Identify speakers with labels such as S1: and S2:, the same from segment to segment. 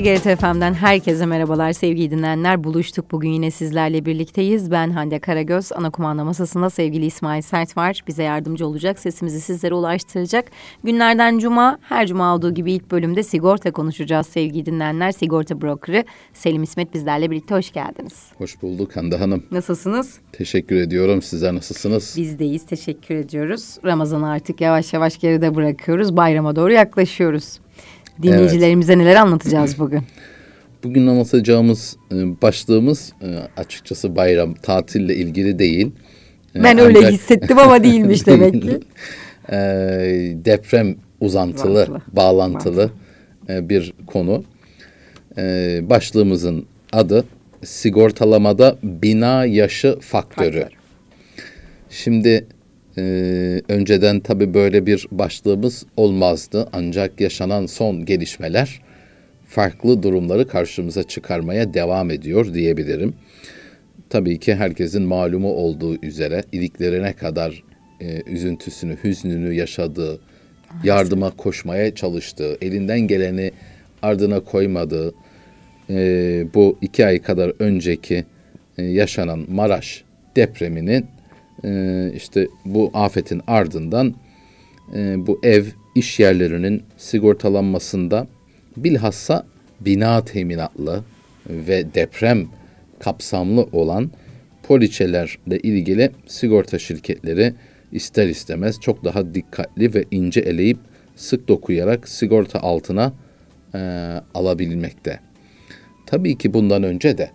S1: TGRT FM'den herkese merhabalar sevgili dinleyenler. Buluştuk bugün yine sizlerle birlikteyiz. Ben Hande Karagöz. Ana kumanda masasında sevgili İsmail Sert var. Bize yardımcı olacak, sesimizi sizlere ulaştıracak. Günlerden cuma, her cuma olduğu gibi ilk bölümde sigorta konuşacağız sevgili dinleyenler. Sigorta brokerı Selim İsmet bizlerle birlikte hoş geldiniz.
S2: Hoş bulduk Hande Hanım.
S1: Nasılsınız?
S2: Teşekkür ediyorum. Sizler nasılsınız?
S1: Bizdeyiz, teşekkür ediyoruz. Ramazan'ı artık yavaş yavaş geride bırakıyoruz. Bayrama doğru yaklaşıyoruz. Dinleyicilerimize evet. neler anlatacağız bugün?
S2: Bugün anlatacağımız e, başlığımız e, açıkçası bayram, tatille ilgili değil.
S1: E, ben Ancak... öyle hissettim ama değilmiş demek ki.
S2: Deprem uzantılı, Uzantılı. bağlantılı Uzantılı. bir konu. Başlığımızın adı sigortalamada bina yaşı faktörü. Faktör. Şimdi ee, önceden tabii böyle bir başlığımız olmazdı. Ancak yaşanan son gelişmeler farklı durumları karşımıza çıkarmaya devam ediyor diyebilirim. Tabii ki herkesin malumu olduğu üzere iliklerine kadar e, üzüntüsünü, hüznünü yaşadığı, yardıma koşmaya çalıştığı, elinden geleni ardına koymadığı, e, bu iki ay kadar önceki e, yaşanan Maraş depreminin e, işte bu afetin ardından e, bu ev iş yerlerinin sigortalanmasında bilhassa bina teminatlı ve deprem kapsamlı olan poliçelerle ilgili sigorta şirketleri ister istemez çok daha dikkatli ve ince eleyip sık dokuyarak sigorta altına e, alabilmekte. Tabii ki bundan önce de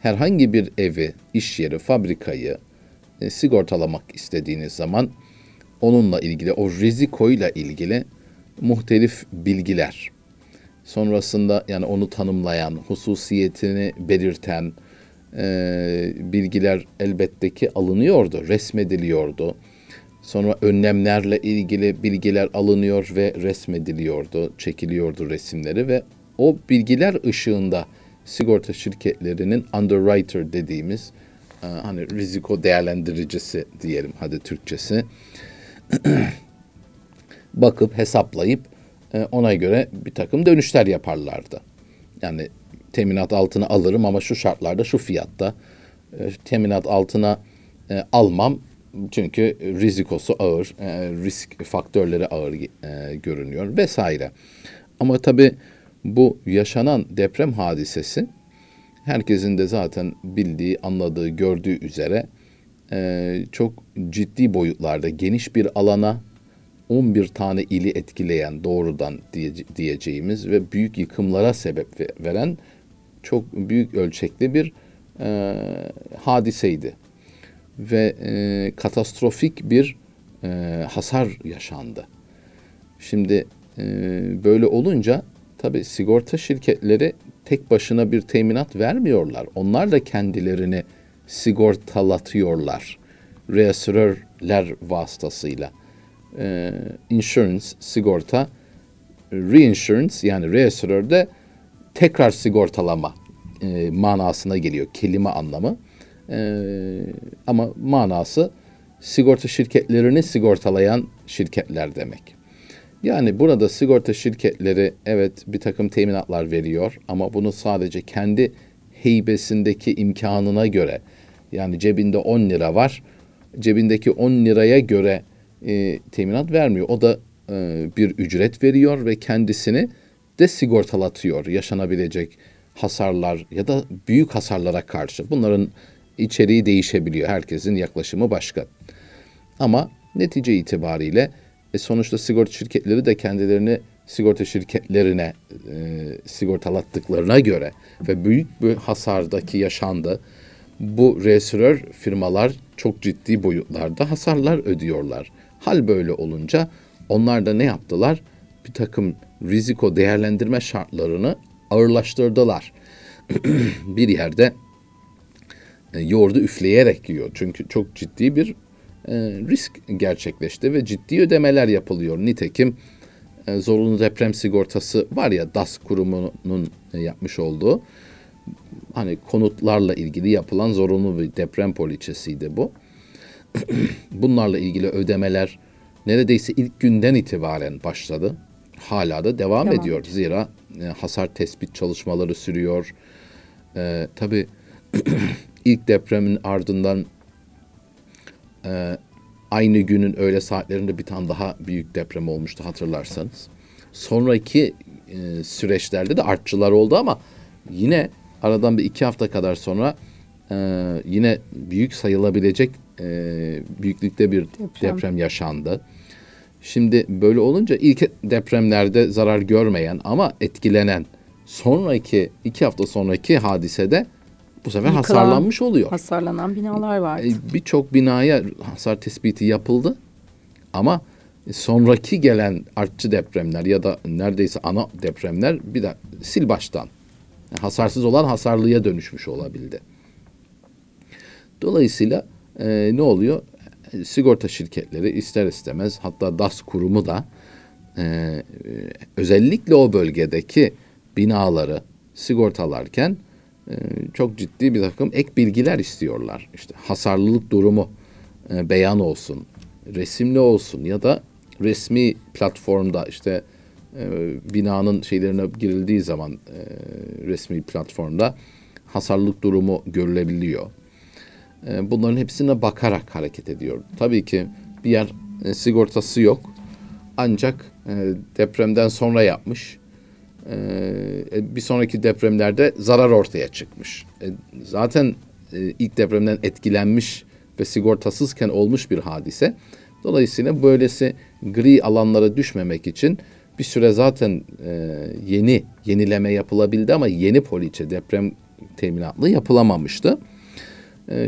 S2: herhangi bir evi, iş yeri, fabrikayı, e, sigortalamak istediğiniz zaman onunla ilgili o rizikoyla ilgili muhtelif bilgiler sonrasında yani onu tanımlayan, hususiyetini belirten e, bilgiler elbette ki alınıyordu, resmediliyordu. Sonra önlemlerle ilgili bilgiler alınıyor ve resmediliyordu, çekiliyordu resimleri ve o bilgiler ışığında sigorta şirketlerinin underwriter dediğimiz hani riziko değerlendiricisi diyelim hadi Türkçesi bakıp hesaplayıp e, ona göre bir takım dönüşler yaparlardı. Yani teminat altına alırım ama şu şartlarda şu fiyatta e, teminat altına almam çünkü rizikosu ağır, risk faktörleri ağır görünüyor vesaire. Ama tabii bu yaşanan deprem hadisesi herkesin de zaten bildiği, anladığı, gördüğü üzere e, çok ciddi boyutlarda geniş bir alana 11 tane ili etkileyen doğrudan diye, diyeceğimiz ve büyük yıkımlara sebep veren çok büyük ölçekli bir e, hadiseydi. Ve e, katastrofik bir e, hasar yaşandı. Şimdi e, böyle olunca tabii sigorta şirketleri tek başına bir teminat vermiyorlar. Onlar da kendilerini sigortalatıyorlar. Reasürörler vasıtasıyla. Ee, insurance, sigorta, reinsurance yani reasürör de tekrar sigortalama e, manasına geliyor. Kelime anlamı. E, ama manası sigorta şirketlerini sigortalayan şirketler demek. Yani burada sigorta şirketleri evet bir takım teminatlar veriyor ama bunu sadece kendi heybesindeki imkanına göre yani cebinde 10 lira var cebindeki 10 liraya göre e, teminat vermiyor. O da e, bir ücret veriyor ve kendisini de sigortalatıyor yaşanabilecek hasarlar ya da büyük hasarlara karşı. Bunların içeriği değişebiliyor. Herkesin yaklaşımı başka. Ama netice itibariyle e sonuçta sigorta şirketleri de kendilerini sigorta şirketlerine e, sigortalattıklarına göre ve büyük bir hasardaki yaşandı. Bu resürör firmalar çok ciddi boyutlarda hasarlar ödüyorlar. Hal böyle olunca onlar da ne yaptılar? Bir takım riziko değerlendirme şartlarını ağırlaştırdılar. bir yerde e, yoğurdu üfleyerek yiyor. Çünkü çok ciddi bir e, risk gerçekleşti ve ciddi ödemeler yapılıyor. Nitekim e, zorunlu deprem sigortası var ya DAS kurumunun e, yapmış olduğu hani konutlarla ilgili yapılan zorunlu bir deprem poliçesiydi bu. Bunlarla ilgili ödemeler neredeyse ilk günden itibaren başladı. hala da devam, devam ediyor. Zira e, hasar tespit çalışmaları sürüyor. E, tabii ilk depremin ardından e, aynı günün öğle saatlerinde bir tane daha büyük deprem olmuştu hatırlarsanız. Sonraki e, süreçlerde de artçılar oldu ama yine aradan bir iki hafta kadar sonra e, yine büyük sayılabilecek e, büyüklükte bir deprem. deprem yaşandı. Şimdi böyle olunca ilk depremlerde zarar görmeyen ama etkilenen sonraki iki hafta sonraki hadisede bu sefer Yıkılan, hasarlanmış oluyor.
S1: Hasarlanan binalar var. E,
S2: birçok binaya hasar tespiti yapıldı ama sonraki gelen artçı depremler ya da neredeyse ana depremler bir de sil baştan hasarsız olan hasarlıya dönüşmüş olabildi. Dolayısıyla e, ne oluyor? Sigorta şirketleri ister istemez hatta DAS kurumu da e, özellikle o bölgedeki binaları sigortalarken e, çok ciddi bir takım ek bilgiler istiyorlar. İşte hasarlılık durumu e, beyan olsun, resimli olsun ya da resmi platformda işte e, binanın şeylerine girildiği zaman e, resmi platformda hasarlılık durumu görülebiliyor. Bunların hepsine bakarak hareket ediyor. Tabii ki bir yer sigortası yok. Ancak depremden sonra yapmış. E, e bir sonraki depremlerde zarar ortaya çıkmış. E, zaten e, ilk depremden etkilenmiş ve sigortasızken olmuş bir hadise. Dolayısıyla böylesi gri alanlara düşmemek için bir süre zaten yeni yenileme yapılabildi ama yeni poliçe deprem teminatlı yapılamamıştı.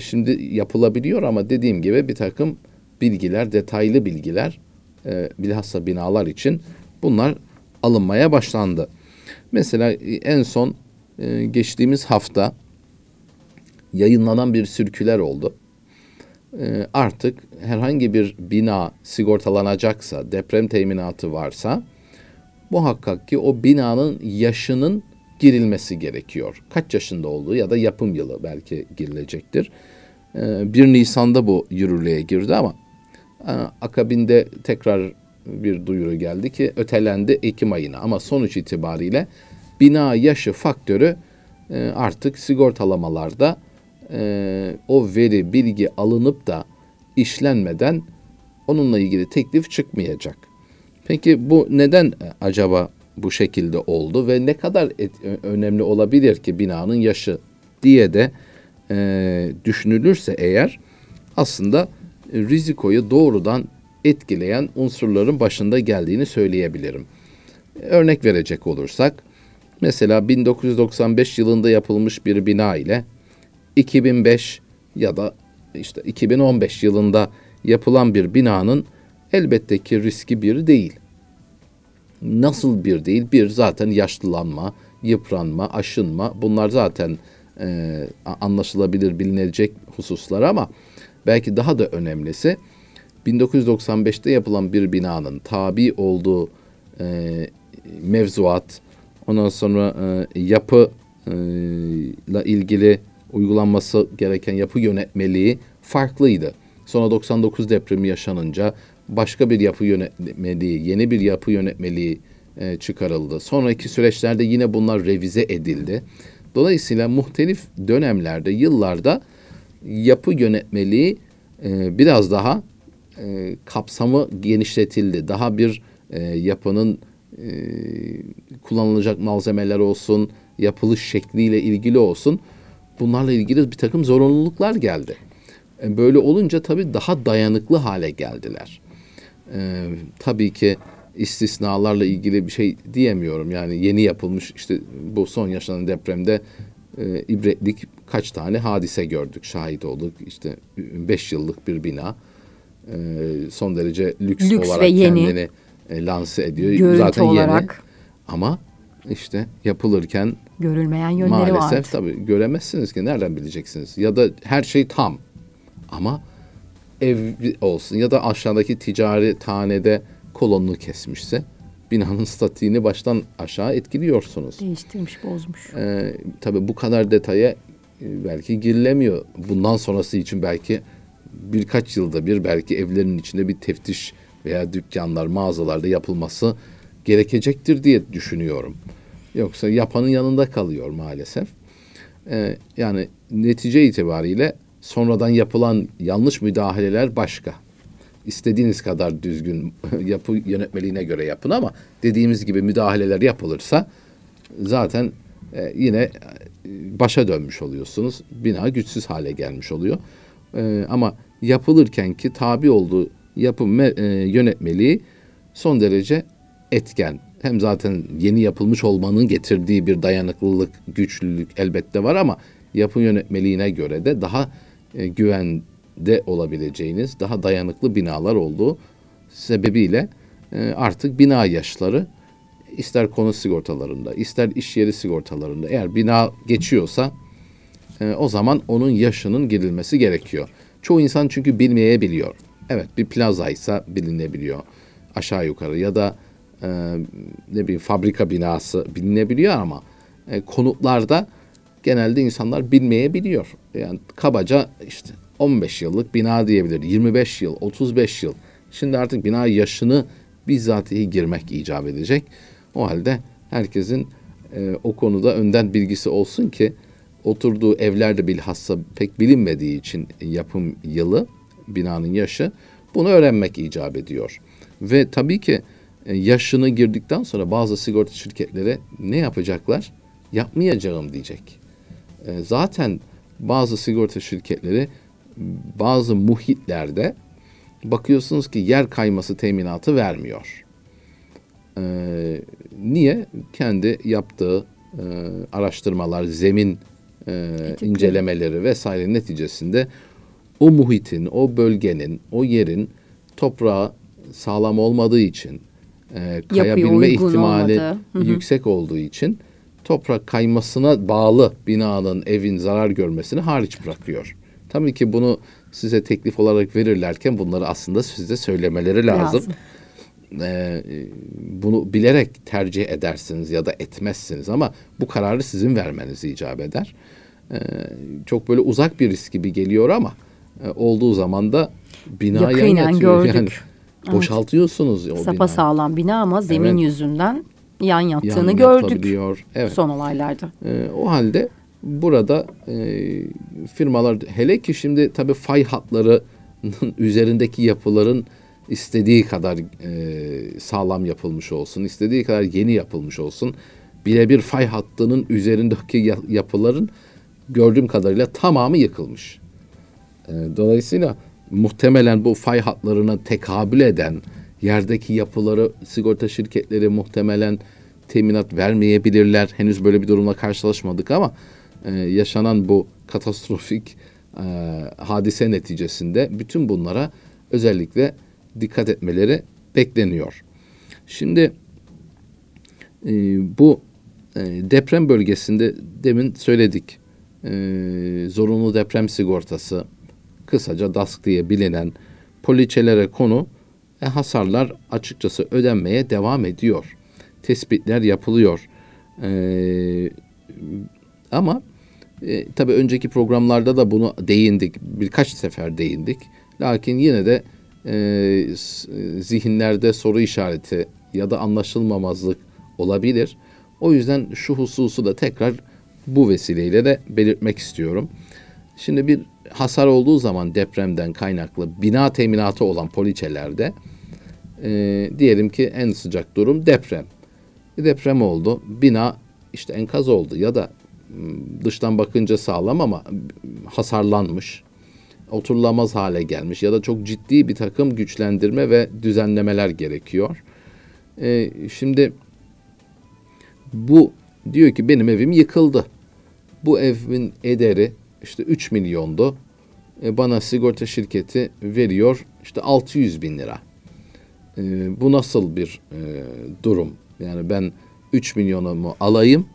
S2: Şimdi yapılabiliyor ama dediğim gibi bir takım bilgiler, detaylı bilgiler e, bilhassa binalar için bunlar alınmaya başlandı. Mesela en son e, geçtiğimiz hafta yayınlanan bir sürküler oldu. E, artık herhangi bir bina sigortalanacaksa, deprem teminatı varsa muhakkak ki o binanın yaşının girilmesi gerekiyor. Kaç yaşında olduğu ya da yapım yılı belki girilecektir. 1 ee, Nisan'da bu yürürlüğe girdi ama e, akabinde tekrar bir duyuru geldi ki ötelendi Ekim ayına ama sonuç itibariyle bina yaşı faktörü e, artık sigortalamalarda e, o veri bilgi alınıp da işlenmeden onunla ilgili teklif çıkmayacak. Peki bu neden acaba bu şekilde oldu ve ne kadar et, önemli olabilir ki binanın yaşı diye de e, düşünülürse eğer aslında rizikoyu doğrudan etkileyen unsurların başında geldiğini söyleyebilirim. Örnek verecek olursak mesela 1995 yılında yapılmış bir bina ile 2005 ya da işte 2015 yılında yapılan bir binanın elbette ki riski bir değil. Nasıl bir değil? Bir zaten yaşlılanma, yıpranma, aşınma bunlar zaten e, anlaşılabilir, bilinecek hususlar ama belki daha da önemlisi 1995'te yapılan bir binanın tabi olduğu e, mevzuat, ondan sonra e, yapı ile ilgili uygulanması gereken yapı yönetmeliği farklıydı. Sonra 99 depremi yaşanınca başka bir yapı yönetmeliği, yeni bir yapı yönetmeliği e, çıkarıldı. Sonraki süreçlerde yine bunlar revize edildi. Dolayısıyla muhtelif dönemlerde, yıllarda yapı yönetmeliği e, biraz daha e, kapsamı genişletildi. Daha bir e, yapının e, kullanılacak malzemeler olsun, yapılış şekliyle ilgili olsun. Bunlarla ilgili bir takım zorunluluklar geldi. E, böyle olunca tabii daha dayanıklı hale geldiler. E, tabii ki istisnalarla ilgili bir şey diyemiyorum. Yani yeni yapılmış işte bu son yaşanan depremde e, ibretlik kaç tane hadise gördük, şahit olduk. İşte beş yıllık bir bina son derece lüks, lüks olarak kendini e, lanse ediyor.
S1: Görüntü Zaten olarak. yeni
S2: ama işte yapılırken
S1: görülmeyen yönleri maalesef,
S2: var. Maalesef tabii göremezsiniz ki nereden bileceksiniz? Ya da her şey tam ama ev olsun ya da aşağıdaki ticari tanede kolonunu kesmişse binanın statiğini baştan aşağı etkiliyorsunuz.
S1: Değiştirmiş, bozmuş.
S2: Ee, tabii bu kadar detaya e, belki girilemiyor. Bundan sonrası için belki birkaç yılda bir belki evlerin içinde bir teftiş veya dükkanlar, mağazalarda yapılması gerekecektir diye düşünüyorum. Yoksa yapanın yanında kalıyor maalesef. Ee, yani netice itibariyle sonradan yapılan yanlış müdahaleler başka. İstediğiniz kadar düzgün yapı yönetmeliğine göre yapın ama dediğimiz gibi müdahaleler yapılırsa zaten e, yine e, başa dönmüş oluyorsunuz. Bina güçsüz hale gelmiş oluyor. E, ama yapılırken ki tabi olduğu yapı e, yönetmeliği son derece etken. Hem zaten yeni yapılmış olmanın getirdiği bir dayanıklılık, güçlülük elbette var ama yapı yönetmeliğine göre de daha e, güvende olabileceğiniz, daha dayanıklı binalar olduğu sebebiyle e, artık bina yaşları ister konu sigortalarında, ister iş yeri sigortalarında eğer bina geçiyorsa e, o zaman onun yaşının girilmesi gerekiyor. Çoğu insan çünkü bilmeyebiliyor. Evet bir plaza ise bilinebiliyor aşağı yukarı ya da e, ne bileyim fabrika binası bilinebiliyor ama e, konutlarda genelde insanlar bilmeyebiliyor. Yani kabaca işte 15 yıllık bina diyebilir, 25 yıl, 35 yıl. Şimdi artık bina yaşını bizzatihi girmek icap edecek. O halde herkesin e, o konuda önden bilgisi olsun ki oturduğu evlerde bilhassa pek bilinmediği için yapım yılı, binanın yaşı bunu öğrenmek icap ediyor. Ve tabii ki e, yaşını girdikten sonra bazı sigorta şirketleri ne yapacaklar? Yapmayacağım diyecek. E, zaten bazı sigorta şirketleri bazı muhitlerde bakıyorsunuz ki yer kayması teminatı vermiyor. Ee, niye? Kendi yaptığı e, araştırmalar, zemin e, incelemeleri vesaire neticesinde o muhitin, o bölgenin, o yerin toprağı sağlam olmadığı için, e, kayabilme ihtimali yüksek olduğu için toprak kaymasına bağlı binanın, evin zarar görmesini hariç bırakıyor. Tabii ki bunu size teklif olarak verirlerken bunları aslında size söylemeleri lazım. lazım. Ee, bunu bilerek tercih edersiniz ya da etmezsiniz ama bu kararı sizin vermeniz icap eder. Ee, çok böyle uzak bir risk gibi geliyor ama e, olduğu zaman da bina yan
S1: gördük. Yani
S2: boşaltıyorsunuz
S1: evet. o Sapa sağlam bina ama zemin evet. yüzünden yan yattığını yan gördük. Evet. Son olaylarda.
S2: Ee, o halde burada e, firmalar hele ki şimdi tabii fay hatlarının üzerindeki yapıların istediği kadar e, sağlam yapılmış olsun, istediği kadar yeni yapılmış olsun. Birebir fay hattının üzerindeki yapıların gördüğüm kadarıyla tamamı yıkılmış. E, dolayısıyla muhtemelen bu fay hatlarına tekabül eden yerdeki yapıları sigorta şirketleri muhtemelen teminat vermeyebilirler. Henüz böyle bir durumla karşılaşmadık ama e, yaşanan bu katastrofik e, hadise neticesinde bütün bunlara özellikle dikkat etmeleri bekleniyor. Şimdi e, bu e, deprem bölgesinde demin söyledik e, zorunlu deprem sigortası kısaca DASK diye bilinen poliçelere konu e, hasarlar açıkçası ödenmeye devam ediyor. Tespitler yapılıyor. E, ama e, tabii önceki programlarda da bunu değindik. Birkaç sefer değindik. Lakin yine de e, zihinlerde soru işareti ya da anlaşılmamazlık olabilir. O yüzden şu hususu da tekrar bu vesileyle de belirtmek istiyorum. Şimdi bir hasar olduğu zaman depremden kaynaklı bina teminatı olan poliçelerde e, diyelim ki en sıcak durum deprem. Bir deprem oldu. Bina işte enkaz oldu ya da dıştan bakınca sağlam ama hasarlanmış oturulamaz hale gelmiş ya da çok ciddi bir takım güçlendirme ve düzenlemeler gerekiyor. E, şimdi bu diyor ki benim evim yıkıldı. Bu evin ederi işte 3 milyondu. E, bana sigorta şirketi veriyor işte 600 bin lira. E, bu nasıl bir e, durum? Yani ben 3 milyonumu alayım,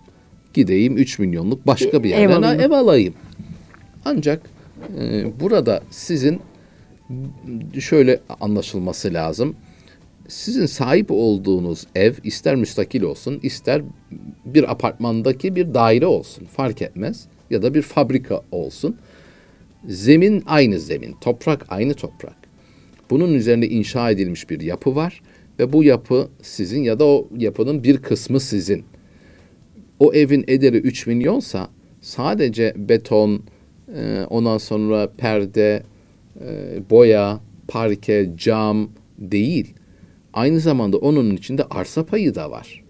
S2: gideyim 3 milyonluk başka bir yerden ev, ev alayım. Ancak ee, burada sizin şöyle anlaşılması lazım. Sizin sahip olduğunuz ev ister müstakil olsun ister bir apartmandaki bir daire olsun fark etmez ya da bir fabrika olsun. Zemin aynı zemin, toprak aynı toprak. Bunun üzerine inşa edilmiş bir yapı var ve bu yapı sizin ya da o yapının bir kısmı sizin. O evin ederi 3 milyonsa sadece beton, e, ondan sonra perde, e, boya, parke, cam değil. Aynı zamanda onun içinde arsa payı da var.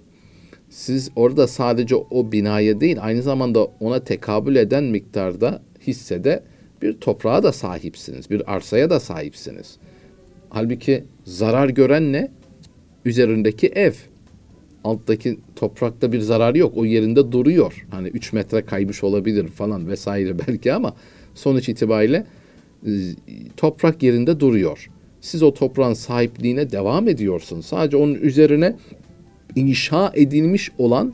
S2: Siz orada sadece o binaya değil aynı zamanda ona tekabül eden miktarda hissede bir toprağa da sahipsiniz. Bir arsaya da sahipsiniz. Halbuki zarar gören ne? Üzerindeki ev. Alttaki toprakta bir zarar yok. O yerinde duruyor. Hani 3 metre kaymış olabilir falan vesaire belki ama sonuç itibariyle e, toprak yerinde duruyor. Siz o toprağın sahipliğine devam ediyorsunuz. Sadece onun üzerine inşa edilmiş olan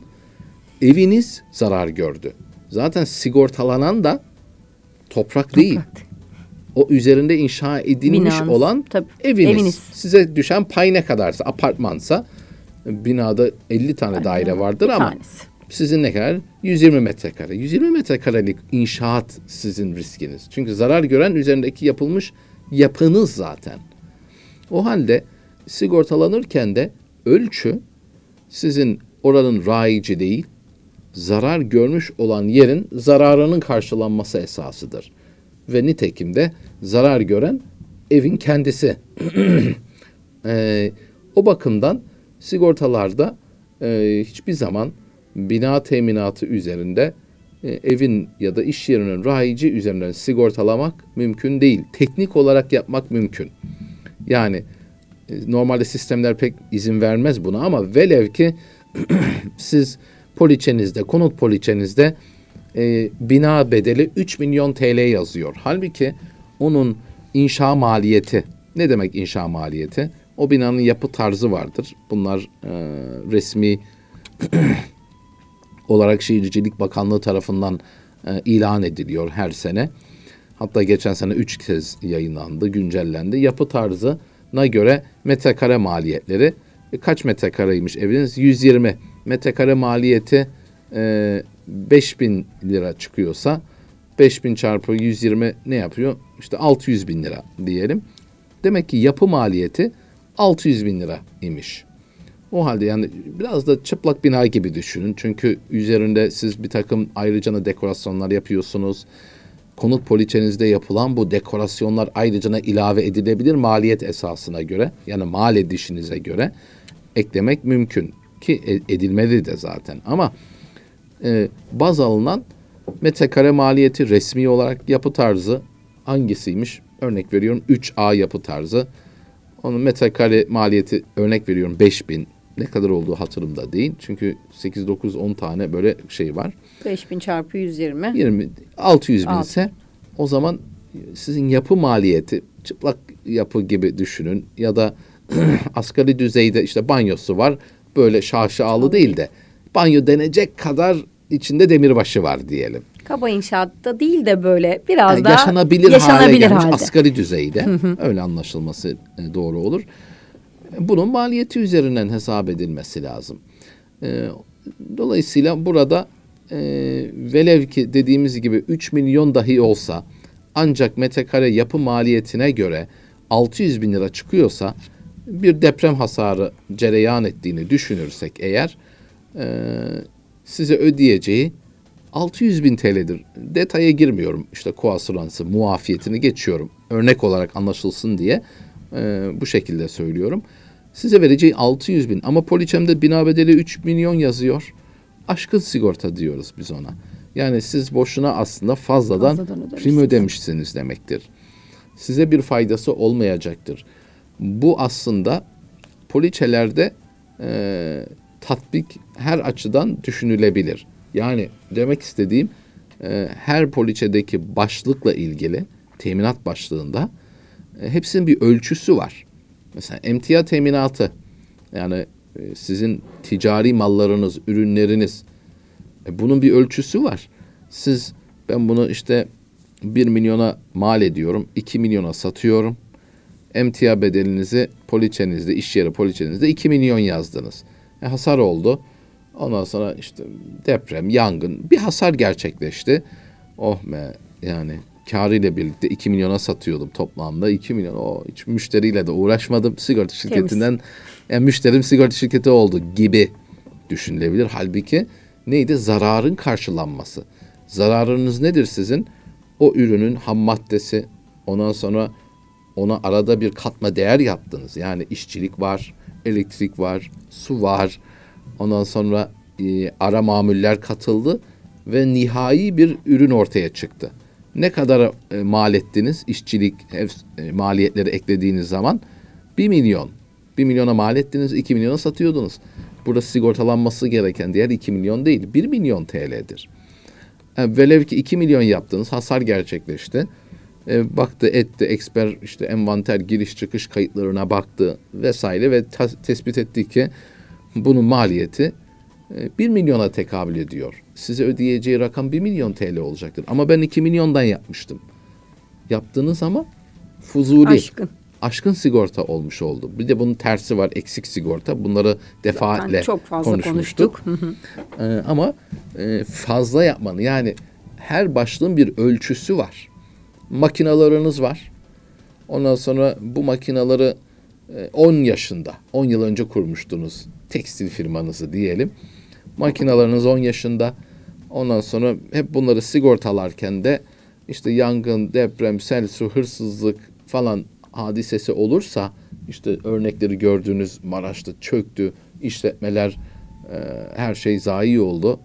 S2: eviniz zarar gördü. Zaten sigortalanan da toprak değil. O üzerinde inşa edilmiş
S1: Binanız,
S2: olan
S1: tabii,
S2: eviniz.
S1: eviniz.
S2: Size düşen pay ne kadarsa apartmansa binada 50 tane daire vardır
S1: Bir
S2: ama
S1: tanesi.
S2: sizin ne kadar? 120 metrekare. 120 metrekarelik inşaat sizin riskiniz. Çünkü zarar gören üzerindeki yapılmış yapınız zaten. O halde sigortalanırken de ölçü sizin oranın rayici değil, zarar görmüş olan yerin zararının karşılanması esasıdır. Ve nitekim de zarar gören evin kendisi. Ee, o bakımdan sigortalarda e, hiçbir zaman bina teminatı üzerinde e, evin ya da iş yerinin rayici üzerinden sigortalamak mümkün değil. Teknik olarak yapmak mümkün. Yani e, normalde sistemler pek izin vermez buna ama velev ki siz poliçenizde, konut poliçenizde e, bina bedeli 3 milyon TL yazıyor. Halbuki onun inşa maliyeti, ne demek inşa maliyeti? O binanın yapı tarzı vardır. Bunlar e, resmi olarak Şehircilik Bakanlığı tarafından e, ilan ediliyor her sene. Hatta geçen sene üç kez yayınlandı, güncellendi. Yapı tarzına göre metrekare maliyetleri e, kaç metrekareymiş eviniz? 120. Metrekare maliyeti e, 5000 lira çıkıyorsa 5000 çarpı 120 ne yapıyor? İşte 600 bin lira diyelim. Demek ki yapı maliyeti 600 bin lira imiş. O halde yani biraz da çıplak bina gibi düşünün. Çünkü üzerinde siz bir takım ayrıcana dekorasyonlar yapıyorsunuz. Konut poliçenizde yapılan bu dekorasyonlar ayrıcana ilave edilebilir maliyet esasına göre. Yani mal edişinize göre eklemek mümkün. Ki e- edilmeli de zaten. Ama e, baz alınan metrekare maliyeti resmi olarak yapı tarzı hangisiymiş? Örnek veriyorum 3A yapı tarzı. Onun metrekare maliyeti örnek veriyorum 5000. Ne kadar olduğu hatırımda değil. Çünkü 8, 9, 10 tane böyle şey var.
S1: 5000 çarpı 120.
S2: 20, 600 bin ise o zaman sizin yapı maliyeti çıplak yapı gibi düşünün. Ya da asgari düzeyde işte banyosu var. Böyle şaşalı değil de banyo denecek kadar içinde demirbaşı var diyelim.
S1: Kaba inşaatta değil de böyle biraz
S2: Yani
S1: daha
S2: yaşanabilir, hale
S1: yaşanabilir
S2: gelmiş
S1: halde.
S2: asgari düzeyde. Öyle anlaşılması e, doğru olur. Bunun maliyeti üzerinden hesap edilmesi lazım. E, Dolayısıyla burada e, velev ki dediğimiz gibi 3 milyon dahi olsa ancak metrekare yapı maliyetine göre 600 bin lira çıkıyorsa bir deprem hasarı cereyan ettiğini düşünürsek eğer size ödeyeceği 600 bin TL'dir. Detaya girmiyorum. İşte koasüransı, muafiyetini geçiyorum. Örnek olarak anlaşılsın diye e, bu şekilde söylüyorum. Size vereceği 600 bin ama poliçemde bina bedeli 3 milyon yazıyor. Aşkın sigorta diyoruz biz ona. Yani siz boşuna aslında fazladan,
S1: Fazladan
S2: prim ödemişsiniz demektir. Size bir faydası olmayacaktır. Bu aslında poliçelerde e, tatbik her açıdan düşünülebilir. Yani demek istediğim e, her poliçedeki başlıkla ilgili teminat başlığında e, hepsinin bir ölçüsü var. Mesela emtia teminatı yani e, sizin ticari mallarınız, ürünleriniz e, bunun bir ölçüsü var. Siz ben bunu işte 1 milyona mal ediyorum, 2 milyona satıyorum. Emtia bedelinizi poliçenizde, iş yeri poliçenizde 2 milyon yazdınız. E, hasar oldu. Ondan sonra işte deprem, yangın, bir hasar gerçekleşti. Oh be yani karıyla birlikte 2 milyona satıyordum toplamda. 2 milyon o hiç müşteriyle de uğraşmadım. Sigorta şirketinden yani müşterim sigorta şirketi oldu gibi düşünülebilir. Halbuki neydi? Zararın karşılanması. Zararınız nedir sizin? O ürünün ham maddesi, ondan sonra ona arada bir katma değer yaptınız. Yani işçilik var, elektrik var, su var. Ondan sonra e, ara mamuller katıldı ve nihai bir ürün ortaya çıktı. Ne kadar e, mal ettiniz işçilik e, maliyetleri eklediğiniz zaman? 1 milyon. 1 milyona mal ettiniz, 2 milyona satıyordunuz. Burada sigortalanması gereken diğer 2 milyon değil, 1 milyon TL'dir. E, velev ki 2 milyon yaptınız, hasar gerçekleşti. E, baktı, etti, eksper işte envanter giriş çıkış kayıtlarına baktı vesaire ve tespit etti ki bunun maliyeti 1 e, milyona tekabül ediyor. Size ödeyeceği rakam 1 milyon TL olacaktır. Ama ben 2 milyondan yapmıştım. Yaptığınız ama fuzuli. Aşkın. Aşkın sigorta olmuş oldu. Bir de bunun tersi var eksik sigorta. Bunları defaatle Zaten çok fazla konuşmuştuk. konuştuk. ee, ama e, fazla yapmanın yani her başlığın bir ölçüsü var. Makinalarınız var. Ondan sonra bu makinaları 10 e, yaşında, 10 yıl önce kurmuştunuz tekstil firmanızı diyelim. Makinalarınız 10 yaşında. Ondan sonra hep bunları sigortalarken de işte yangın, deprem, sel, su, hırsızlık falan hadisesi olursa işte örnekleri gördüğünüz Maraş'ta çöktü, işletmeler e, her şey zayi oldu.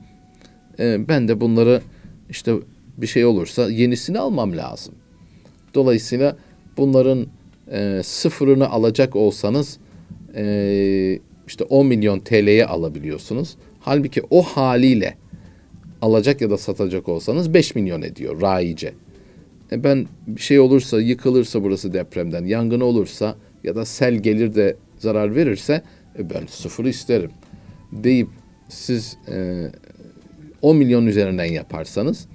S2: E, ben de bunları işte bir şey olursa yenisini almam lazım. Dolayısıyla bunların e, sıfırını alacak olsanız e, işte 10 milyon TL'ye alabiliyorsunuz. Halbuki o haliyle alacak ya da satacak olsanız 5 milyon ediyor raice. E ben bir şey olursa, yıkılırsa burası depremden, yangın olursa ya da sel gelir de zarar verirse e ben sıfır isterim deyip siz e, 10 milyon üzerinden yaparsanız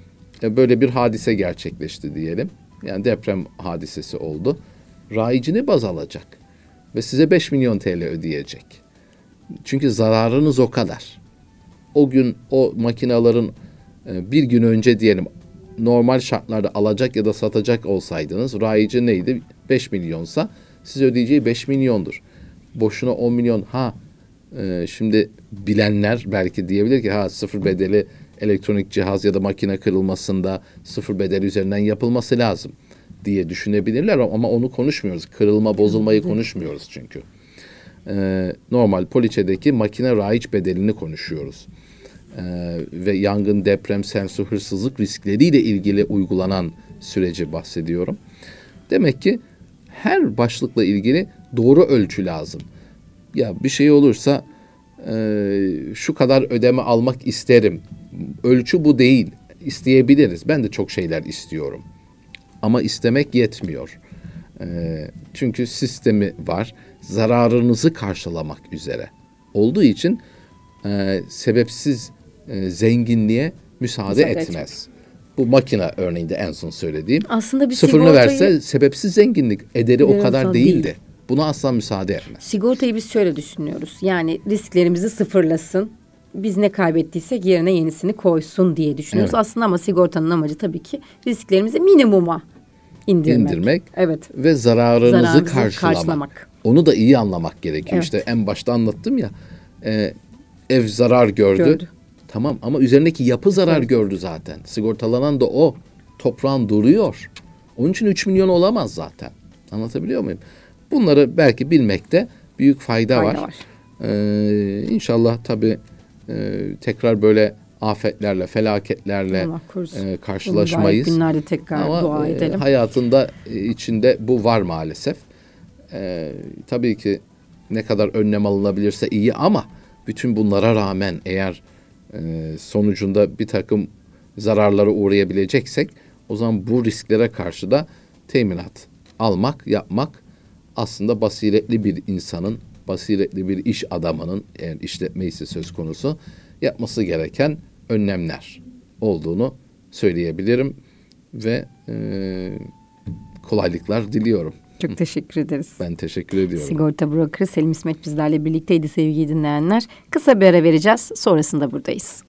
S2: e, böyle bir hadise gerçekleşti diyelim. Yani deprem hadisesi oldu. Rayicini baz alacak ve size 5 milyon TL ödeyecek. Çünkü zararınız o kadar. O gün o makinaların e, bir gün önce diyelim normal şartlarda alacak ya da satacak olsaydınız rayici neydi? 5 milyonsa siz ödeyeceği 5 milyondur. Boşuna 10 milyon ha e, şimdi bilenler belki diyebilir ki ha sıfır bedeli elektronik cihaz ya da makine kırılmasında sıfır bedeli üzerinden yapılması lazım diye düşünebilirler ama onu konuşmuyoruz. Kırılma, bozulmayı konuşmuyoruz çünkü. Ee, normal poliçedeki makine raiç bedelini konuşuyoruz. Ee, ve yangın, deprem, sensör, hırsızlık riskleriyle ilgili uygulanan süreci bahsediyorum. Demek ki her başlıkla ilgili doğru ölçü lazım. Ya bir şey olursa e, şu kadar ödeme almak isterim. Ölçü bu değil. İsteyebiliriz. Ben de çok şeyler istiyorum. Ama istemek yetmiyor. E, çünkü sistemi var. Zararınızı karşılamak üzere. Olduğu için e, sebepsiz e, zenginliğe müsaade, müsaade etmez. etmez. Bu makine örneğinde en son söylediğim. Aslında bir sıfırını sigortayı... verse sebepsiz zenginlik ederi o kadar değildi. Değil. Buna asla müsaade etmez.
S1: Sigortayı biz şöyle düşünüyoruz. Yani risklerimizi sıfırlasın. Biz ne kaybettiysek yerine yenisini koysun diye düşünüyoruz. Evet. Aslında ama sigortanın amacı tabii ki risklerimizi minimuma indirmek. İndirmek.
S2: Evet. Ve zararınızı, zararınızı karşılamak. karşılamak. Onu da iyi anlamak gerekiyor. Evet. İşte en başta anlattım ya. E, ev zarar gördü. gördü. Tamam ama üzerindeki yapı zarar evet. gördü zaten. Sigortalanan da o. Toprağın duruyor. Onun için 3 milyon olamaz zaten. Anlatabiliyor muyum? Bunları belki bilmekte büyük fayda, fayda var. var. Ee, inşallah tabii e, tekrar böyle afetlerle, felaketlerle e, karşılaşmayız.
S1: günlerde tekrar Ama, dua e, edelim.
S2: E, hayatında e, içinde bu var maalesef. E, tabii ki ne kadar önlem alınabilirse iyi ama bütün bunlara rağmen eğer e, sonucunda bir takım zararlara uğrayabileceksek o zaman bu risklere karşı da teminat almak, yapmak aslında basiretli bir insanın, basiretli bir iş adamının eğer işletme ise söz konusu yapması gereken önlemler olduğunu söyleyebilirim ve e, kolaylıklar diliyorum.
S1: Çok teşekkür ederiz.
S2: Ben teşekkür ediyorum.
S1: Sigorta brokeri Selim İsmet bizlerle birlikteydi sevgili dinleyenler. Kısa bir ara vereceğiz. Sonrasında buradayız.